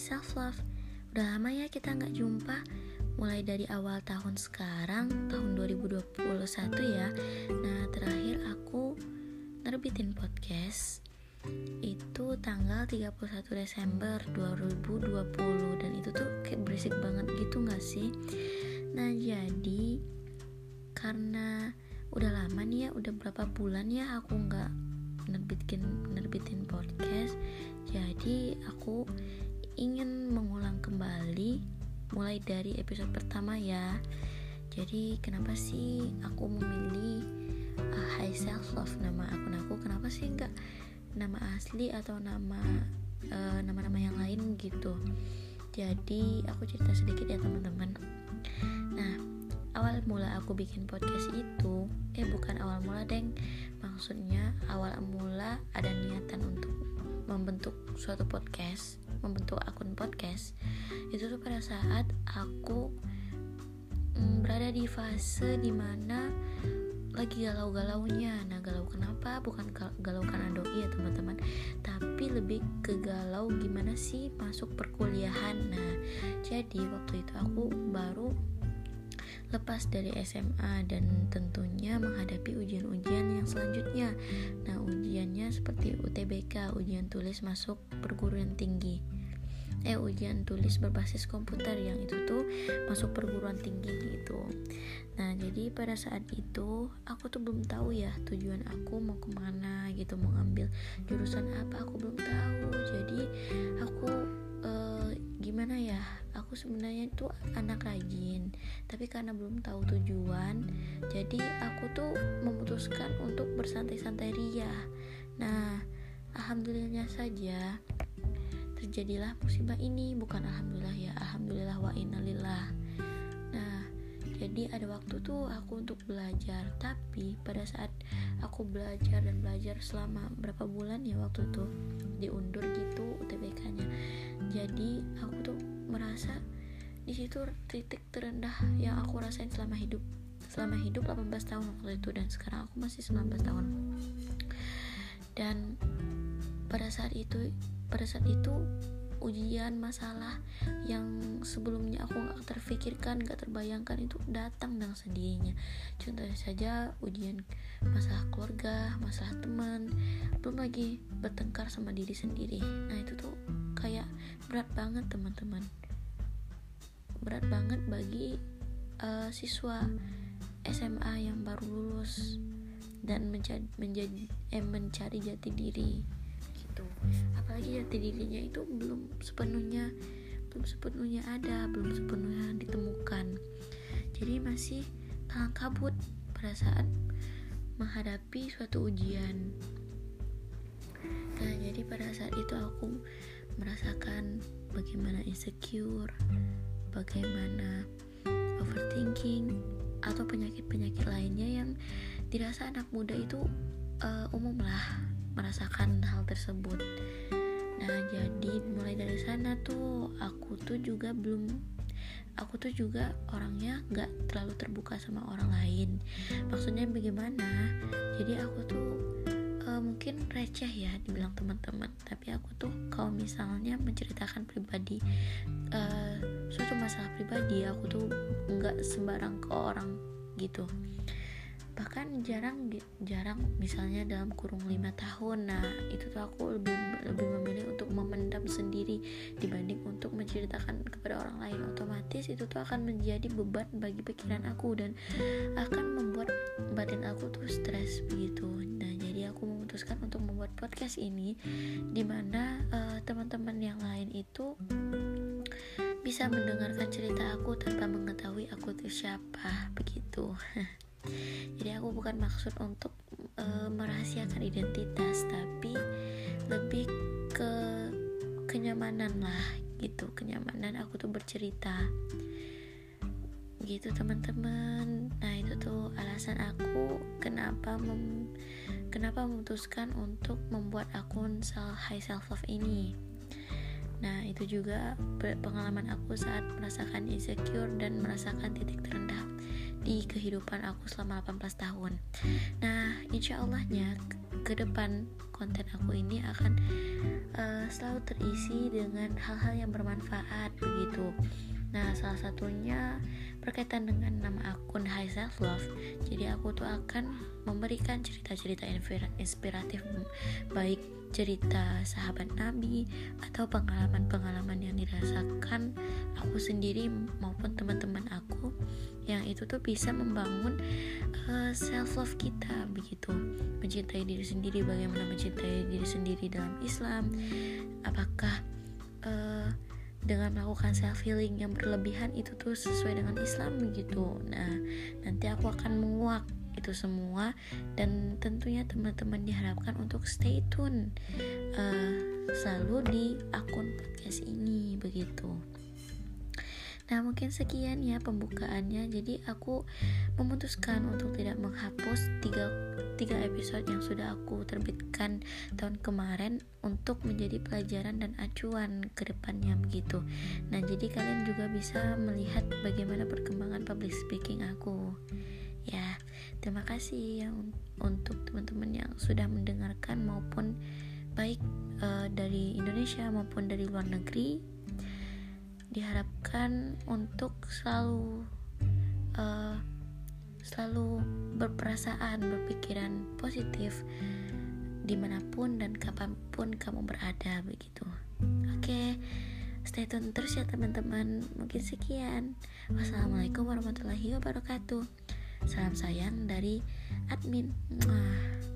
Self Love Udah lama ya kita nggak jumpa. Mulai dari awal tahun sekarang Tahun 2021 ya. Nah terakhir aku nerbitin podcast Itu tanggal 31 Desember 2020 Dan itu tuh kayak berisik banget gitu gak sih? Nah jadi Karena udah lama nih ya Udah berapa bulan ya aku nggak nerbitin nerbitin podcast jadi aku ingin mengulang kembali mulai dari episode pertama ya. Jadi kenapa sih aku memilih uh, High Self Love nama akun aku? Kenapa sih enggak nama asli atau nama uh, nama-nama yang lain gitu? Jadi aku cerita sedikit ya teman-teman. Nah, awal mula aku bikin podcast itu, eh bukan awal mula deng, maksudnya awal mula ada niatan untuk membentuk suatu podcast membentuk akun podcast. Itu tuh pada saat aku mm, berada di fase di mana lagi galau-galaunya. Nah galau kenapa? Bukan galau karena doi ya teman-teman. Tapi lebih ke galau gimana sih masuk perkuliahan. Nah jadi waktu itu aku baru lepas dari SMA dan tentunya menghadapi ujian-ujian yang selanjutnya. Nah, ujiannya seperti UTBK, ujian tulis masuk perguruan tinggi. Eh, ujian tulis berbasis komputer yang itu tuh masuk perguruan tinggi gitu. Nah, jadi pada saat itu aku tuh belum tahu ya tujuan aku mau ke mana gitu, mau ngambil jurusan apa aku belum tahu. Sebenarnya itu anak rajin tapi karena belum tahu tujuan jadi aku tuh memutuskan untuk bersantai-santai ria nah alhamdulillahnya saja terjadilah musibah ini. Bukan alhamdulillah ya alhamdulillah wa innalillah. Nah jadi ada waktu tuh aku untuk belajar tapi pada saat aku belajar dan belajar selama berapa bulan ya waktu itu diundur gitu UTBK nya jadi aku tuh merasa di situ titik terendah yang aku rasain selama hidup. Selama hidup 18 tahun waktu itu dan sekarang aku masih 19 tahun. Dan pada saat itu pada saat itu ujian masalah yang sebelumnya aku nggak terfikirkan nggak terbayangkan itu datang dengan sendirinya contohnya saja ujian masalah keluarga masalah teman belum lagi bertengkar sama diri sendiri. Nah itu tuh kayak berat banget teman-teman. Berat banget bagi uh, siswa SMA yang baru lulus dan menjadi menjadi eh, mencari jati diri gitu apalagi jati dirinya itu belum sepenuhnya belum sepenuhnya ada belum sepenuhnya ditemukan jadi masih kalang kabut pada saat menghadapi suatu ujian nah jadi pada saat itu aku merasakan bagaimana insecure bagaimana overthinking atau penyakit-penyakit lainnya yang dirasa anak muda itu uh, umum lah merasakan hal tersebut. Sana tuh aku tuh juga belum aku tuh juga orangnya nggak terlalu terbuka sama orang lain. Maksudnya bagaimana? Jadi aku tuh uh, mungkin receh ya dibilang teman-teman tapi aku tuh kalau misalnya menceritakan pribadi uh, suatu masalah pribadi aku tuh nggak sembarang ke orang gitu bahkan jarang jarang misalnya dalam kurung lima tahun. Nah itu tuh aku lebih lebih memilih untuk memendam sendiri dibanding untuk menceritakan kepada orang lain. Otomatis itu tuh akan menjadi beban bagi pikiran aku dan akan membuat batin aku tuh stres begitu. Nah jadi aku memutuskan untuk membuat podcast ini di mana uh, teman-teman yang lain itu bisa mendengarkan cerita aku tanpa mengetahui aku itu siapa begitu jadi aku bukan maksud untuk e, merahasiakan identitas tapi lebih ke kenyamanan lah gitu. Kenyamanan aku tuh bercerita. Gitu teman-teman. Nah itu tuh alasan aku kenapa mem kenapa memutuskan untuk membuat akun self high self love ini nah itu juga pengalaman aku saat merasakan insecure dan merasakan titik terendah di kehidupan aku selama 18 tahun. Nah insya Allahnya ke depan konten aku ini akan uh, selalu terisi dengan hal-hal yang bermanfaat begitu. Nah, salah satunya berkaitan dengan nama akun High Self Love. Jadi aku tuh akan memberikan cerita-cerita inspiratif baik cerita sahabat Nabi atau pengalaman-pengalaman yang dirasakan aku sendiri maupun teman-teman aku yang itu tuh bisa membangun uh, self love kita begitu mencintai diri sendiri bagaimana mencintai diri sendiri dalam Islam apakah uh, dengan melakukan self healing yang berlebihan itu tuh sesuai dengan Islam begitu. Nah, nanti aku akan menguak itu semua dan tentunya teman-teman diharapkan untuk stay tune uh, selalu di akun podcast ini begitu. Nah mungkin sekian ya pembukaannya. Jadi aku memutuskan untuk tidak menghapus tiga, tiga episode yang sudah aku terbitkan tahun kemarin Untuk menjadi pelajaran dan acuan ke depannya begitu. Nah jadi kalian juga bisa melihat bagaimana perkembangan public speaking aku. Ya terima kasih yang untuk teman-teman yang sudah mendengarkan maupun baik uh, dari Indonesia maupun dari luar negeri diharapkan untuk selalu uh, selalu berperasaan berpikiran positif di mana pun dan kapan pun kamu berada begitu. Oke stay tune terus ya teman-teman. Mungkin sekian. Wassalamualaikum warahmatullahi wabarakatuh. Salam sayang dari admin. Mwah.